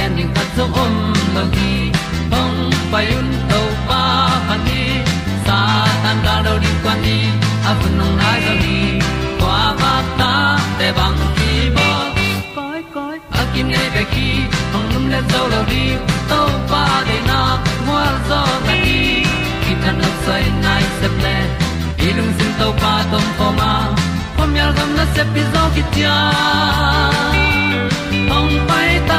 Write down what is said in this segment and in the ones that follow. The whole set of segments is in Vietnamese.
gen ding khat zo om lo gi hong pai un to pa pa ni. Sa tan da do di kwan ni a bu nong nai zo ni kwa ba ta te bang ki bo koi koi a kim nei be ki hong lum le zo lo di to pa de na mo zo ta ni ki tan no sai nai se ple ilung sin to pa tom ko ma. Pom yal gam na se pi zo ki tia hong pai ta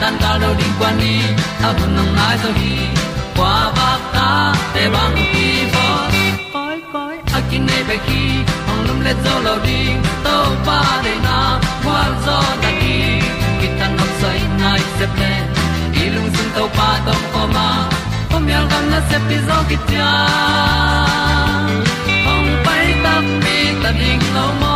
tan cao lo ding quan đi a bu nang mai zo gi qua ba ta te bang ki bo koi koi a kin nei be ki ong lum le zo lo ding to pa de na kwa zo ta ki ki tan nok sai nai se ple lung sun to pa tom ko ma. Pom yal gam na se pi zo ki hồng ong pai ta mi ta ding lo mo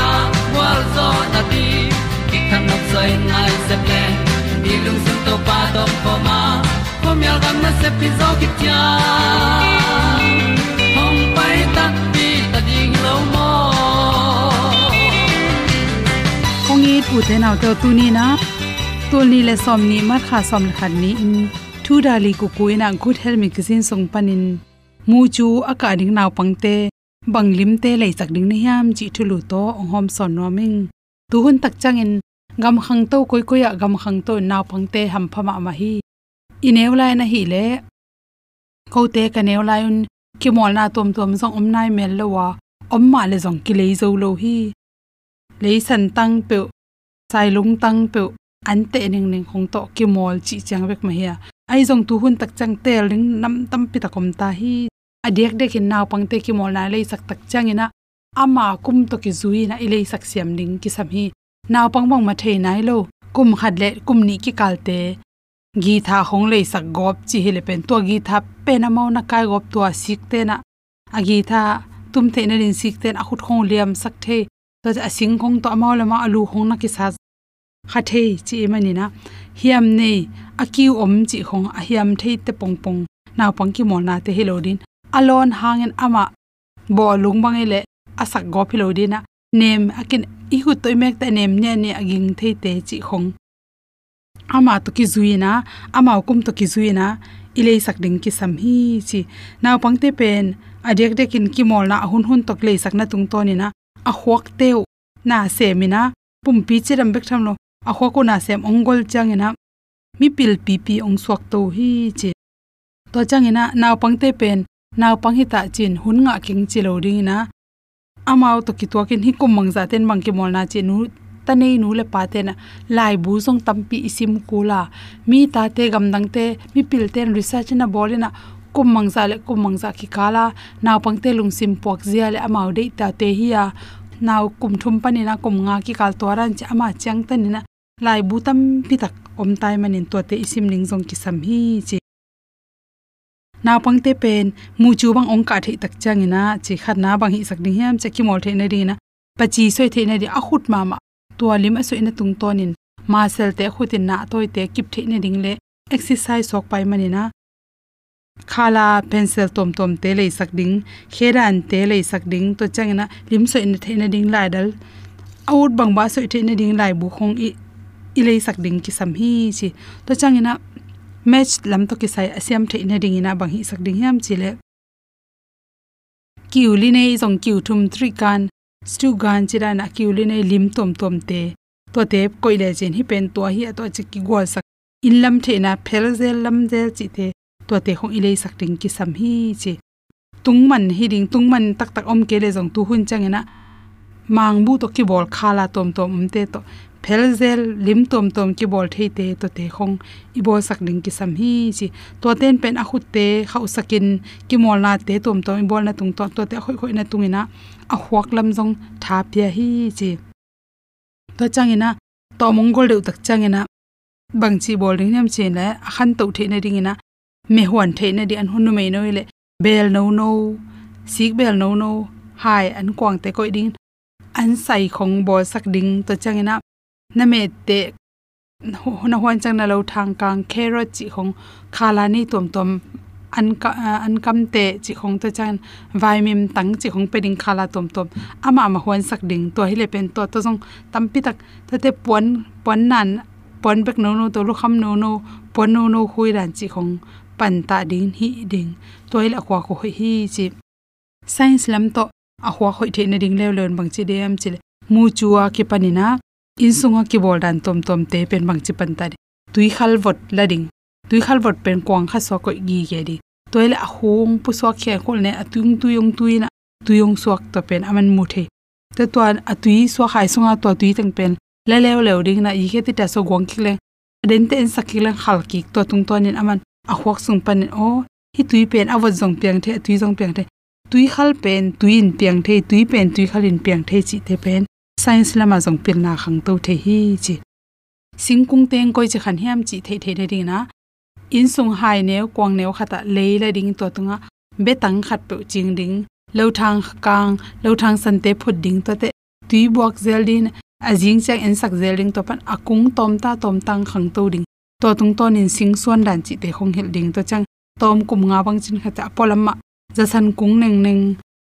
zo na ti ki kan nok sai nai se ple ni lung sun to pa to pa ma. Ko mi al gam na se pi zo ki tia hom pai ta ti ta ding lo mo kong i pu te nau to tu ni na. Tu ni le som ni mat kha som le ni. In thu dali ku ku ina good health magazine song panin mu chu aka ding naw pangte banglim te lei sak ding ni yam chi thulu to ong hom son no ming tu hun tak changin gam khang to koi koi ya gam khang to naw pangte ham phama ma hi. Ineu lai na hi le ko te ka neu lai un ki mol na tom tom zong om nai mel lo wa om ma le zong ki lei zo lo hi. Lei san tang pe sai lung tang pe an te ning ning khong to ki mol chi chang bek ma hi à. ai zong tu hun tak chang tel ring nam tam pi ta kom ta hi adek dek in naw pangte ki mol na lei sak tak chang ina ama kum to ki zui na ilei sak siam ding ki sam hi naw pang bang ma thei nai lo kum khat le kum ni ki kalte gi tha hong lei sak gop chi hele pen to gi tha pe na mau na kai gop to sik te na agi tha tum the na rin sik ten a khut khong liam sak the to a sing khong to amaw lama alu khong na ki sa kha the chi mani na, hiam nei akiu om chi khong a hiam thei te pong pong naw pang ki mol na te helodin alon hangen ama bo lung bang ile asak go philo dina nem akin i hu toy mek ta nem ne ne aging thei te chi khong. Ama to ki zuina ama kum to ki zuina ilei sak ding ki sam hi chi. Naw pangte pen adek dekin ki mol na hun hun tok le sak na tung to ni na, a huak teu na se mina pumpi chiram bek tham lo, a huak ko na sem ongol changena mi pil pi pi ong suak to hi chi. To changena naw pangte pen naw pang hi ta chin hun nga king chilo ring na amao to ki to kin hi kum mangza ten mang ki mol na chi nu ta nei nu le pa te na lai bu song tampi isim kula mi ta te gam dang te, mi pil ten research na bolina kum mangza le kum mangza ki kala naw pang te lung sim pok zia le amao de ta te hi ya. Naw kum thum pani na kum nga ki kal toran cha ama chang ta ni na lai bu tam pi tak om tai manin to te isim ning jong ki sam hi chi naw pang te pen mu chu bang ong ka thei tak changina chi khat na bang hi sak ding hiam che ki mol the na ri na pachi soi the na ri a khut ma ma tua lim a soi na tung tonin ma sel te khutin na toy te kip the na ding le, exercise sok pai mani na khala pencil tom tom te le sak ding, kheran te le sak ding, to changina lim soi na the na ding lai dal out bang ba soi the na ding lai bu khong i ilei sak ding ki sam hi chi, to changina match lam to ki sai asiam the ina ding ina bang hi sak ding yam chile. Kiuli nei zong kiu thum tri kan, stu gan chira na kiuli nei lim tom tom te. To te koile chen hi pen to hi to chi ki gol sak. In lam the na phel zel lam zel chi te, to te khong ilei sak ding ki sam hi chi. Tung man hi ding tung man tak tak om ke le zong tu hun changena mang bu to ki bol khala tom tom um te to phelzel, lim tom tom ki bol thei te to te khong. I bol sak ding ki sam hi chi. To ten pen a khut te khau sakin ki mol na te tom tom, i bol na tung to to te khoi khoi na tungina a huak lam jong tha pia hi chi. To changina to mongol deu tak changina bang chi bol ding nem chen la a khan to the na ding ina. Me huan the na di an hunu me no ile. Bel no no sik bel no no hai an kwang te koi ding. An sai khong bol sak ding to changina na me te na hwan chang na lo thang kang carrot chi khong khala ni tom tom an ka an kam te chi khong to chan vitamin tang chi khong pe ding khala tom tom ama ma hwan sak ding to hi le pen to to jong tam pi tak to te pon pon nan pon bek no no to lu kham no no pon no no hui ran chi khong pan ta ding hi ding to hi la kwa ko hi chi science lam to a hwa khoi the na ding le lon bang chi dem chi mu chuwa ki panina in sunga ki bol dan tom tom te pen bang chi pan ta tui khal vot lading tui khal vot pen kwang kha so ko gi ge di. Toile a hong pu so khe khol ne atung tu yong tu na. Tu yong suak to pen aman mu the. Te to an atui so khai sunga to tui tang pen. Le le le ding na i he ti ta so gong ki le. Den ten sakileng khal ki to tung to nin aman. A huak sung pan o oh, hi tui pen awat jong piang the tui jong piang the. Tui khal pen tuin piang the, tui pen, tui khalin piang the chi the pen science lama jong pil na khang to the hi chi. Singkung teng koi chi khan hiam chi the thei ding na. In sung hai ne, kwang ne khata leila ding to tunga. Betang khat pe ching ding. Lo thang kang, lo thang san te phut ding to te. Tui buak zel din ajing chang en sak zel ding to pan akung tom ta tom tang khang to ding. To tung ton in sing suan dan chi te khong hel ding to chang. Tom kum nga bang chin khata polama jasan kung neng neng.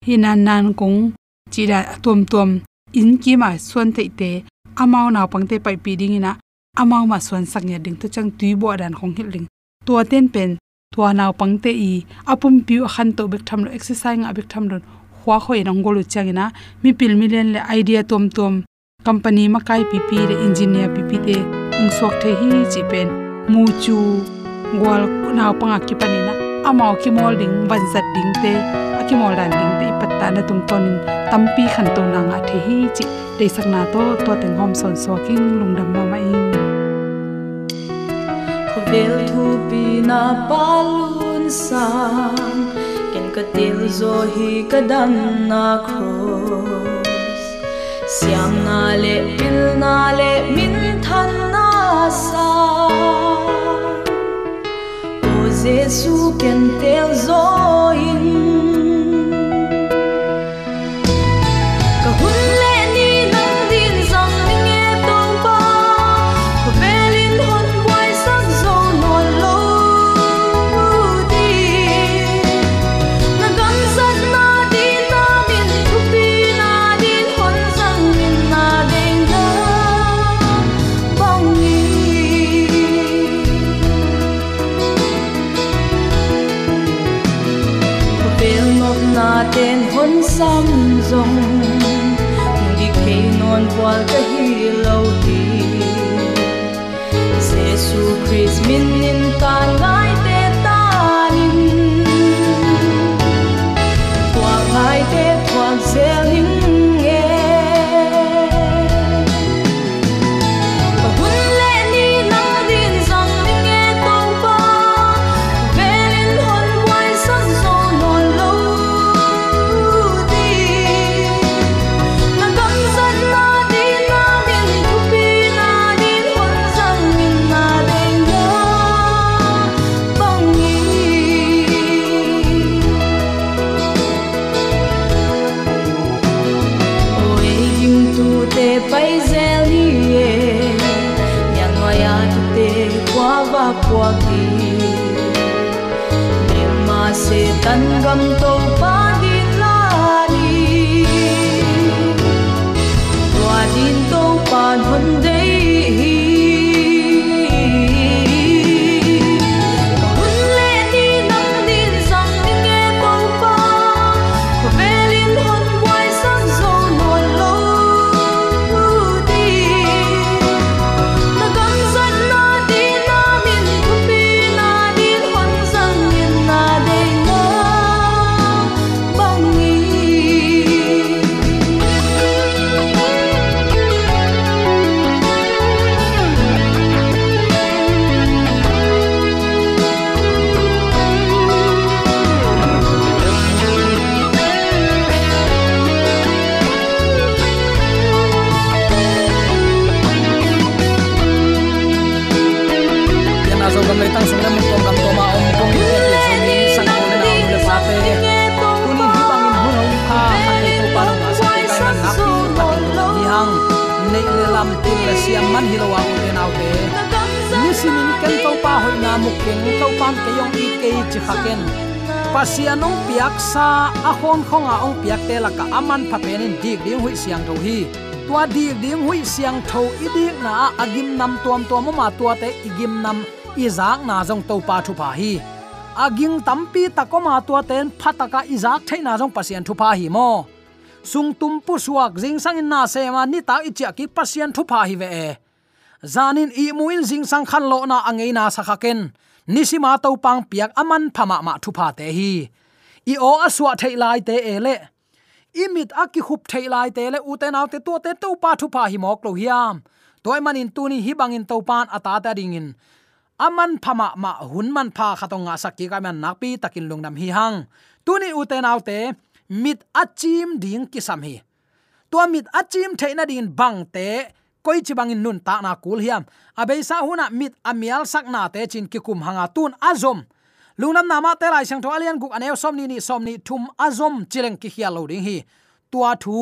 Hinan nan kung. Chi da tom tom in ki ma suan te te amao na pangte pai pi ding ina, amao ma suan sak nya ding to chang tui bo dan khong hil ding to ten pen to na pang te i, apum piu khan to bek tham lo, exercise nga bek tham lo khwa khoi nang golu changina mi pil milen le idea tom tom company ma kai pi pi re engineer pp te ung sok the hi chi pen, mu chu gwal naw panga ki panina amao ki molding ban zat ding te ki mol dan ding te ta na tum tonin tampi khan to na nga the hi chi de sak na to to teng hom son so king lungdam ma mai ko vel thu pi na palun sang ken ka til zo hi ka dan na cross siam na le pil na le min than na sa. O jesu ken tel zo in non hi hi Christ min nin ta sẽ tan gầm tàu pasianong piak sa ahon khonga ong piak te laka aman phapenin dik ding hui siang tho hi. Tua dik ding hui siang tho idik na agim nam tuam tuam ma tua te igim nam izak na jong to pa thu pa hi. Aging tampi takoma tua ten phataka izak thaina jong pasian thu pa hi mo. Sung tum pu suak jing sang in na se ma ni ta ichia ki pasian thu pa hi ve e. Zanin i muin jing sang khan lo na angei na sakhaken nisima to pang piak aman phama ma thu pha te hi i o aswa thei lai te ele imit aki khup thei lai te le uten aw te to te to pa thu pha hi mok lo hiam toy manin tuni hi bangin to pan ata ta dingin aman phama ma hun man pha khatonga sakki ka man nakpi takin lungnam hi hang tuni uten aw te mit achim ding kisam hi to mit achim theina din bang te koi chibang in nun ta na kul hiam. Abei sa huna mit amial sak na te chin ki kum hanga tun azom. Lungnam nama te lai sang tho alian guk aneu som ni ni som ni thum azom chileng ki hial lo ding hi. Tua thu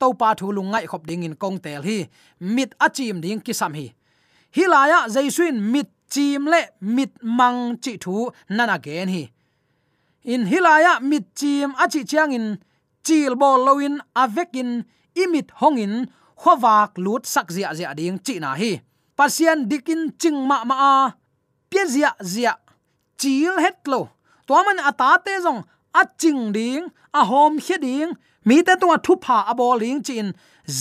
to pa thu lungai khop ding in kong tel hi. Mit achim ding ki sam hi. Hilaya jaisuin mit chim le mit mang chi thu nana gen hi. In hilaya mit chim achi chiang in, chil bol loin avekin imit hongin khowak lut sak zia zia ding chi na hi. Pasien dikin ching ma ma a pia zia zia chil het lo to man ata à te jong a à ching ding à a hom he ding mi te tunga thu pha a bol ling chin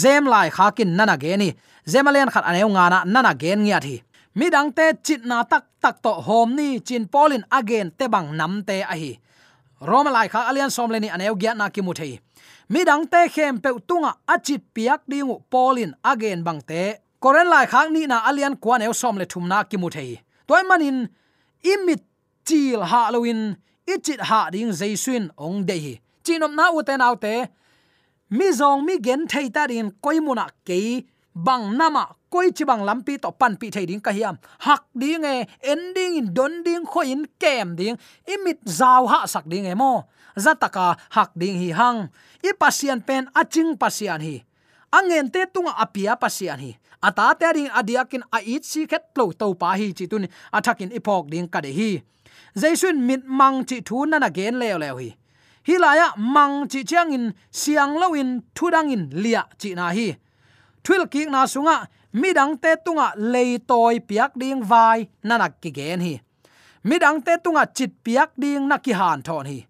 zem lai kha kin nana ge ni. Zemalen khat aneu nga na nana gen ngia thi mi dang te chit na tak tak to hom ni. Chin polin again te bang nam te a hi. Roma lai kha alian som le ni aneu gya na ki mu thei mi dang te khem pe tunga achit piak dingu polin again bang te. Koren lai khang ni na alian kwan eu som le thum na ki mu thei. Toy manin, imit chil ha loin ichit ha ding jaisuin ong de hi chinom na uten autte mi zong mi gen thei ta rin koimuna ke bang nama koi chi bang lampi to pan pi thei ding ka hiam. Hak ding e ending in don ding kho in kem ding, imit zaw ha sak ding e mo zataka hak ding hi hang. I pasian pen aching pasian hi. Angen te tunga apia pasian hi. Ata te ring adiakin a it si khet lo to pa hi chi tun. Athakin ipok ding ka de hi. Jaisun mit mang chi thu na na gen le le hi hilaya mang chi chiang in, siang lo in thudang in, lia chi na hi. Thil ki na sunga midang te tunga lei toy piak ding vai, nanak ki gen hi. Midang te tunga chit piak ding na ki han thon hi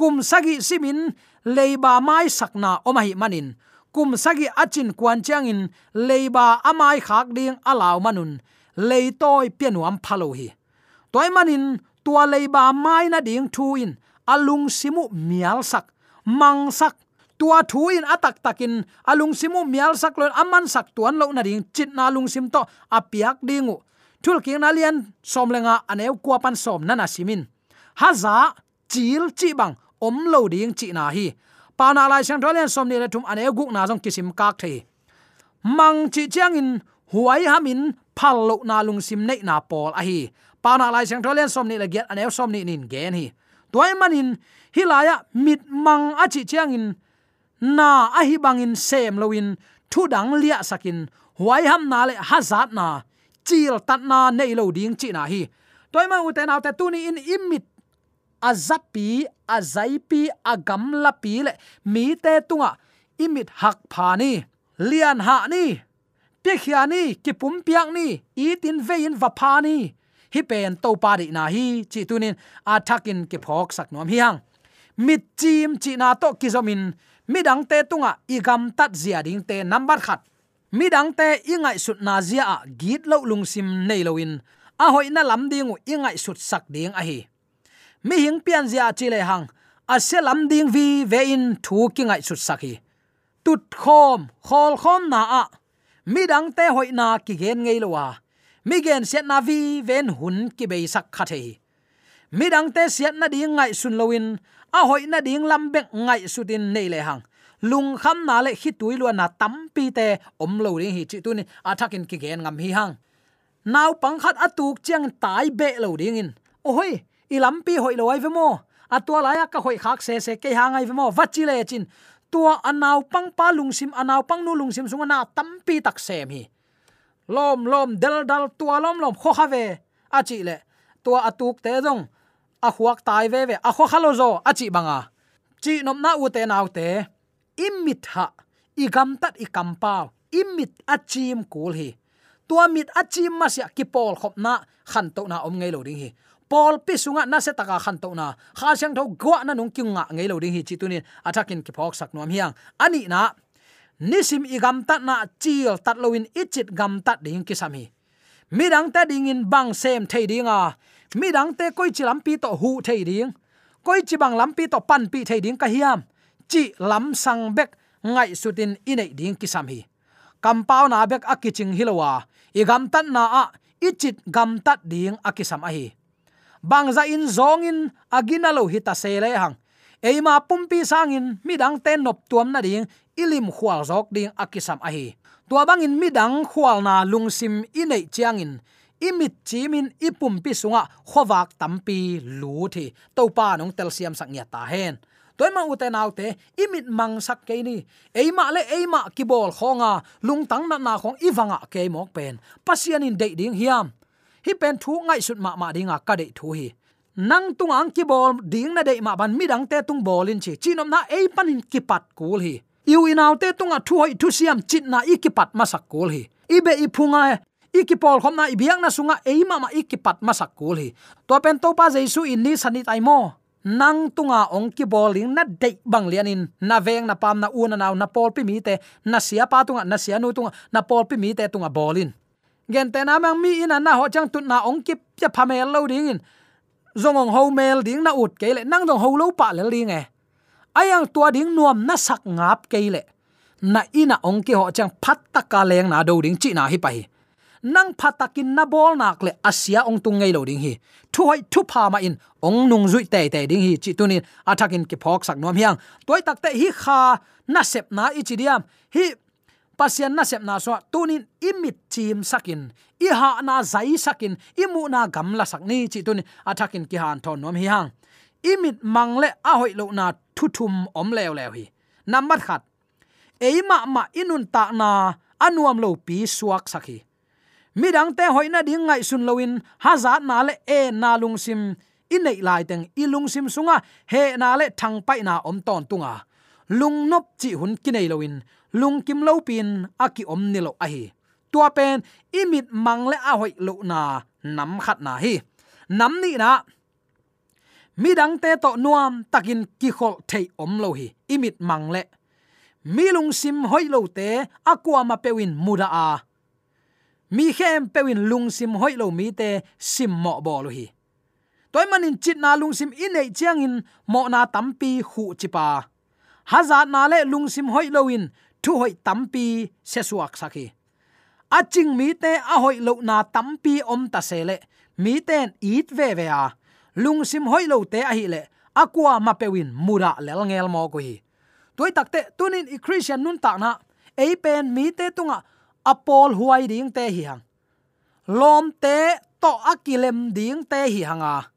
kum sagi simin leiba mai sakna omahi manin. Kum sagi achin kwan changin leiba amai khak ding alaw manun. Leitoi pianuam phalo hi. Toy manin tua leiba mai na ding thu in alung simu mial sak. Mang sak. Tua thu in atak takin. Alung simu mial sak lon aman sak tuan lo na ding. Chit na lung sim to apiak dingu. Thul king na lian som lenga aneu kwa pan som nana simin. Haza, chil chi bang om lo ding chi na hi. Pa na lai sang tholen som ni le thum ane guk na jong kisim kak the mang chi chiang in huai hamin phal lo na lung sim nei na pol a hi. Pa na lai sang tholen som ni le get ane som ni nin gen hi. Toy manin hilaya mit mang a chi chiang in na a hi bangin sem loin thu dang lia sakin huai ham na le hazat na, chil tat na nei lo ding chi na hi. Toy ma uten autte tu ni in imit azapi, azaipi agamla pi le. Mi te tunga. Imit hak phani lian ha ni. Te khia ni ki pum piak ni. I tin vein va phani hi pen to pa di na hi, chi tunin. Athakin ki phok sak nom hiang mit chim chi na to ki zomin midang te tunga igam tat zia ding te number khat. Midang te ingai sut na zia a. Git lo lung sim nei loin a hoi na lam dingu ingai sut sak ding a hi mi hing pian zia chi le hang. A se lam ding vi ve in thu ki ngai sut saki tut khom, khol khom na a. Mi dang te hoi na ki gen ngei lo wa mi gen set na vi ven hun ki be sak kha the mi dang te set na ding ngai sun loin a hoi na ding lam bek ngai sutin nei le hang. Lung kham na le hi tui lu na tam pi te om lo ring hi chi tu ni. Athakin ki gen ngam hi hang. Naw pang khat atuk chiang tai be lo ding in. Oi ilampi hoi loi ai ve mo. Atua la ya ka hoi khak se se ke hangai ve mo. Vachi le chin, tua anaw pang pa lung sim, anaw pang nu lung sim sunga na tampi tak sem hi. Lom lom, del dal tua lom lom, kho khave achi le, tua atuk te jong a huak tai ve ve. A kho khalo zo. Achi banga chi nom na u te naw te. Imit ha igam tat ikam pau. Imit achim kul hi. Tua mit achim ma sia ki pol khop na khan to na om ngei lo ding hi pol pi sunga na se taka khan to na kha sang tho gwa na nung kyung nga ngei lo ding hi chi tunin. Atakin ki phok sak nom hiang. Ani na, nisim igam tat na chil tat loin ichit gam tat ding ki sami midang ta ding in bang sem thei dinga midang te koi chi lampi to hu thei ding. Koi chi bang lampi to pan pi thei ding ka hiam. Chi lam sang bek ngai sutin inei ding ki sam hi. Kampau na bek akiching hilowa igam tat na a ichit gam tat ding akisam a hi bangza in zong in agina lo hita sele hang eima pumpi sangin midang ten nop tuam na ding ilim khwal zok ding akisam ahi, tua bangin midang khwal na lungsim inei chiangin. Imit chimin ipum pi sunga khowak tampi lu thi topa nong telsiam sak nya ta hen. Toy ma uten autte imit mang sak ke ni. Eima le eima kibol khonga lungtang na na khong iwanga ke mok pen. Pasian in dei ding hiam hi pen thu ngai sut ma ma dinga ka dei thu hi. Nang tung ang ki bol ding na dei ma ban mi dang te tung bolin chi. Chinom na ei panin ki pat kul hi. Iu inaw te tunga thu hoi thu siam chit na ikipat masak kul hi. Ibe i ki pol ibiang na sunga ei ma ikipat masak kul hi. To pen to pa jesu in ni sanit ai mo. Nang tunga ong ki boling na dei bang lianin na veng na pam na una naw na pol pi mi te. Na sia pa tunga na sia nu tunga na pol pi mi te tunga bolin gen te na mang mi ina na ho chang tut na ong ki pya phamel lo ding in. Zong ong ho mel ding na ut ke le, nang dong ho lo pa le ling e. Ayang tua ding nuam na sak ngap ke le. Na ina ong ki ho chang phat ta ka leng na do ding chi na hi pai nang phatakin na bol nak le asia ong tung ngei lo ding hi. Thu hoi thu pha ma in, ong nung zui te te ding hi chi tunin athakin ki phok sak nom hiang. Toy tak te hi kha na sep na ichi diam. Hi pasian na sep na so tunin imit chim sakin. I ha na zai sakin, imu na gam la sak chi tunin. Athakin ki han thon nom hi hang. Imit mangle a hoi lo na thuthum om lew lew hi. Number khat. Eima ma inun ta na anuam lo pi suak sakhi. Midang te hoina ding ngai sun loin hazat na le e na lung sim. In lai teng i lung sim sunga, he na le thang pai na om ton tunga. Lung nop chi hun kinei loin lung kim lo pin aki om ni lo a hi. Tua pen imit mang le a hoi lo na nam khat na hi. Nam ni na. Mi dang te to nuam takin ki khol thei om lo hi. Imit mangle mi lung sim hoi lo te aqua ma pewin muda a. Mi khem pewin lung sim hoi lo mi te sim mo bo lo hi. Toy manin chit na lung sim in nei chiang in mo na tampi khu chipa hazat na le lung sim hoi lo in thu hoi tampi se suak sakhi aching mi te a hoi lo na tampi om ta se le. Mi ten it ve ve a. Lung sim hoi lo te a hi le. Akwa ma pewin mura lel ngel mo ko hi. Toy takte tunin i christian nun ta na. Ei pen mi te tunga apol huai ding te hi hang. Lom te to akilem ding te hi hanga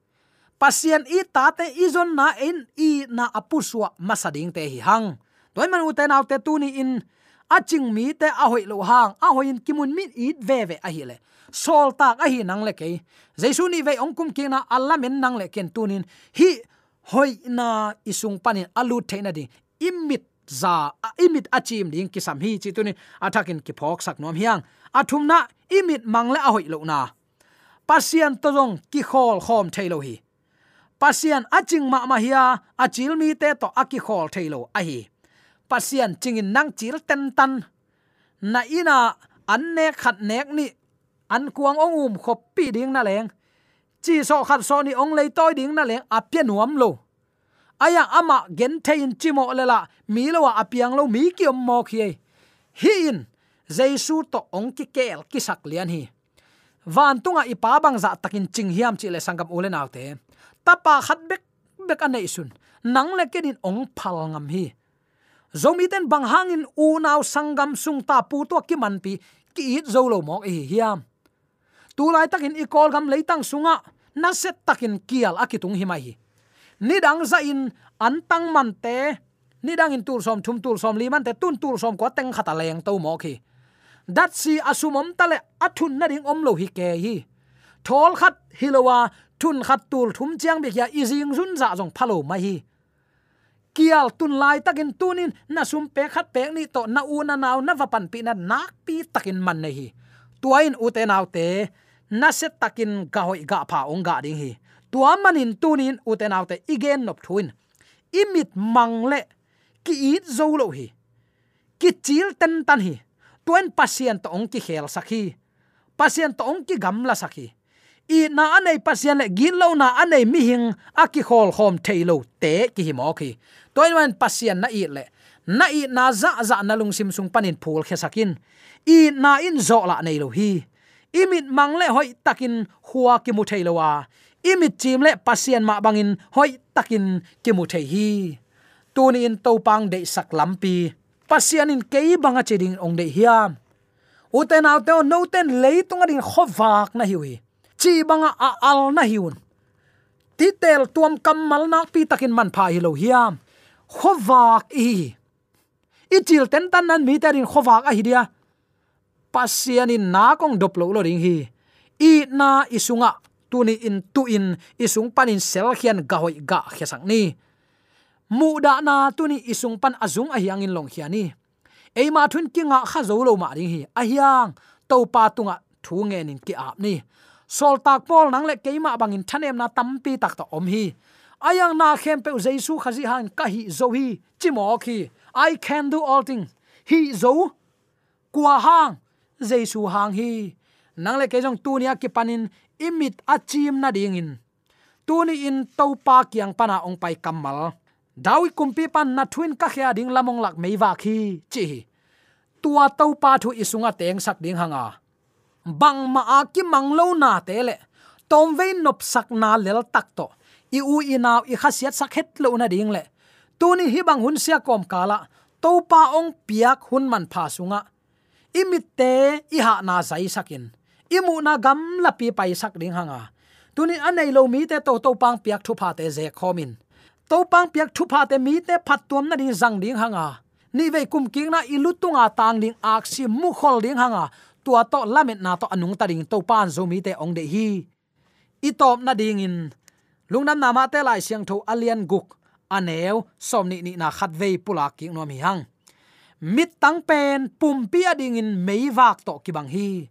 pasien i ta te izon na in i na apuswa masading te hi hang toy man uten tu tuni in aching mi te a hoi lo hang. A hoi in kimun min it ve ve a hi le. Sol tak a hi nang le ke. Jesu ni ve ongkum ki na alla men nang le ken tunin hi, hoi na isung panin alu theina ding imit za imit achim ding ki sam hi chi tunin athakin ki phok sak nom hiang. Athum na imit mangle a hoi lo na. Pasian to jong ki khol khom thailo hi. Pasian aching ma ma hiya achil mi te to aki khol thailo a hi pasian chingin nang chil ten tan. Na ina an ne khat nek ni, an kuang ong um khop pi ding na leng. Chi so khat so ni ong lei toy ding na leng apia nuam lo. Aya ama gen thein chimo lela mi lo apiang lo mi ki om mo khi hi in, jaisu to ong ki kel ki sak lian hi. Van tunga ipa bang za takin ching hiam chi le sangam ule naute. Tapa khat bek bek anei sun. Nang le kedin ong phal ngam hi zomi ten bang hangin u naw sangam sung ta pu to ki man pi, ki it zo lo mok hi hiam. Tu lai takin i kol gam leitang sunga, na set takin kial akitung hi mai ni za in antang man te nidang in tur som thum tur som li man te, tun tur som ko teng khata leng to mo khi dat si asumom tale athun na ding om lo hi ke hi. Thol khat hilowa, thun khat tul thum chiang be ya izing zun za jong phalo mai hi kial tun lai takin tunin, na sum pe khat pe ni to na u na naw, na vapan pi na nak pi takin man nei hi. Tuain u te naw te, na se takin ga hoi ga pha ong ga ding hi. Tua manin tunin u te naw te igen nop thuin. Imit mangle ki it zo lo hi. Ki chil ten tan hi. Tuen pasien to ong ki khel sakhi pasien to ong ki gamla sakhi i na anei pasian le gin lo na anei mi hing aki khol khom thailo te ki hi mo khi. Toy man pasien na i le. Na i na za za na lung sim sung panin phul khe sakin. I na in zo la nei lo hi. Imit mangle hoi takin huwa ki mu thailo wa. Imit chim le pasian ma bangin hoi takin ki mu thei hi. Tuni in to pang de sak lampi pasian in kei banga cheding ong de hiam uten auto no ten leitung adin khowak na hiwi chi banga a al na hiun titel tuam kamal na pi takin man pha hi lo hiam. Khowak i. Ichil ten tan nan mi terin khowak a hi dia. Pasian in na kong dop lo lo ring hi. I na isunga tuni in tu in isung panin sel khian ga hoi ga khesang ni. Mu da na tuni isung pan azung a hiang in long khiani ei ma thun kinga kha zo lo ma ring hi. A hiang, to pa tunga thu nge nin ki ap ni sol tak pol nang le keima bangin thanem na tampi tak to om hi. Ayang na khem pe jesu khazi han ka hi zo hi, chimo khi i can do all things hi zo kwa hang jesu hang hi. Nang le ke jong tunia ki panin, imit achim na ding in. Tuni in to pa kyang pana ong pai kamal. Dawi kumpi pan na twin ka khya ding lamong lak meiwa khi, chi tua to pa thu isunga teng sak ding hanga bang ma a ki mang lo na te le. Tom ve nop sak na lel tak to. I u i naw i khasiat sak het lo na ding le. Tu ni hi bang hun sia kom kala to pa ong piak hun man pha sunga imit te i ha na zai sakin imu na gam la pi pai sak ding hanga tunin anei lo mi te to to pang piak thu pha te ze khomin to pang piak thu pha te mi te phat tuam na ding zang ding hanga ni ve kum king na ilutunga tang ding aksi mu khol ding hanga tua to lamet na to anung ta ding to pan zo mi te ong de hi. I top na ding in. Lungnam na ma te lai siang tho alian guk. Aneu, som ni ni na khat ve pula ki no mi hang. Mit tang pen, pum pi ading in mei wak to ki bang hi.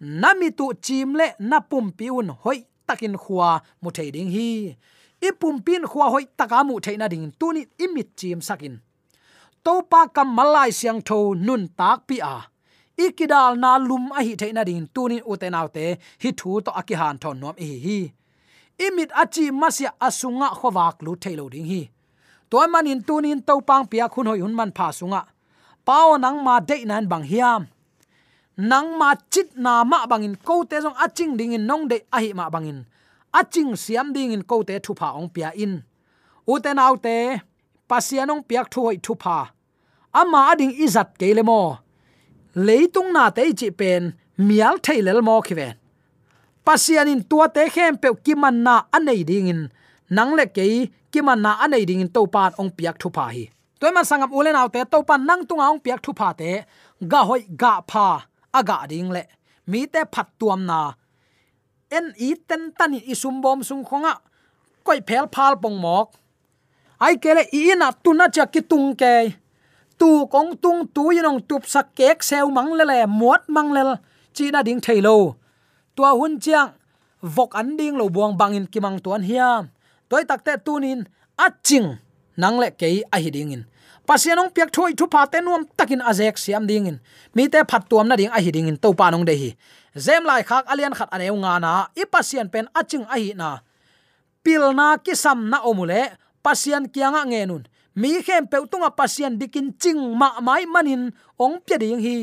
Nami tu chim le na pum pi un hoi takin khuwa mu thei ding hi. Pum pin khwa hoi takamu theina ding tuni imit chim sakin to pa kam malai siang tho nun tak pi a ikidal na lum a hi theina ding tunin utenaute hi thu to akihan thon nom hi hi. Imit achi masya asunga khowak lu thailo ding hi. Toy manin tunin to pang pia khun hoi hun man pha sunga. Pao nang ma de nan bang hiam. Nang ma chit na ma bangin ko te jong aching ding in nong de a hi ma bangin. Aching siam ding in ko te thu pha ong pia in. Uten autte pasianong piak thu hoi thu pha. Ama ading izat kelemo mo leitung na te chi pen mial thailel mo khiwe pasian in tua te khem pe kiman na anei ding in nang le ke kiman na anei ding in to pan ong piak thu pa hi. Toy man sangam ulen te to pan nang tunga ong piak thu pa te, ga hoi ga pha, aga ding le. Mi te phat tuam na. En i ten tan i sum bom sung khonga, koi phel phal pong mok. Ai kele i na tuna cha ki tung ke tu kong tung tu yong tup sak kek seu mang le le muat mang le chi na ding thailo tua hun chiang, vok an ding lo buang bangin kimang tuan hiam toy takte tunin aching nang le kei a hi ding in. Pasianong piak thoi thu pa te nuam takin azek siam ding in. Mi te phat tuam na ding a hi ding in to pa nong de hi. Zem lai khak alian khat aneu nga na, i pasian pen aching a hi na. Pilna ki sam na omule pasian kianga nge nun mi khem pe tunga pasian dikin ching ma mai manin, ong pe ding hi.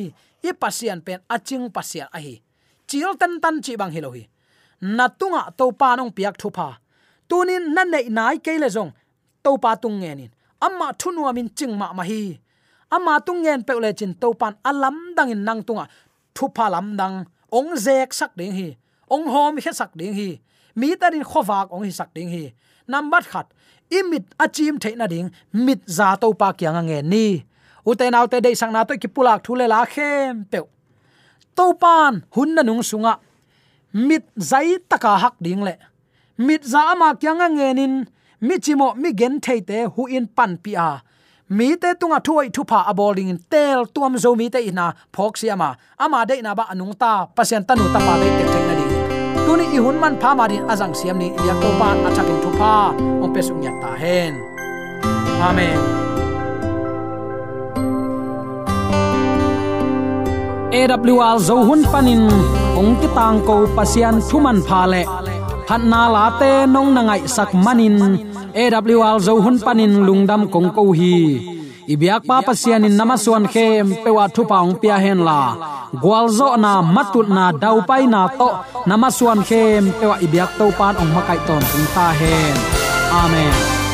I pasian pen aching pasian a hi. Chil tan tan chi bang hilohi na tunga to pa nong piak thu pa tunin na nei nai ke le zong. To pa tung nge nin. Amma thunu amin ching ma ma hi. Amma tung ngen pe le chin to pan alam dang in nang tunga. Thu pa lam dang. Ong zek sak ding hi. Ong hom he sak ding hi. Mi ta din khowak ong hi sak ding hi. Number khat imit achim theina ding, mit za to pa kyang nge ni. Uten autte dei sang na to ki pulak thule la khem pe to pan hun na nung sunga. Mit zai taka hak ding le. Mit za ma kyang nge nin. Mi chimo mi gen theite hu in pan pi a. Mi te tunga thuai thu pha aboling in tel tuam zo mi te ina phok si ama. Ama de na ba anung ta, pasien tanu ta pa de te tek na tuni i hun man pha ma din azang siam ni ya ko ban athakin thu pha ong pe sung yat ta hen. Amen. AWR zo hun panin, ong ti tang ko pasian thuman pha le. Phat na la te nong na ngai sak manin. AWR zo hun panin lungdam kong ko hi ibyak pa pasian in namaswan khem pewa thu paung pia hen la. Gwalzo na matut na dau pai na to namaswan khem pewa ibyak to pan ong makai ton tung ta hen. Amen.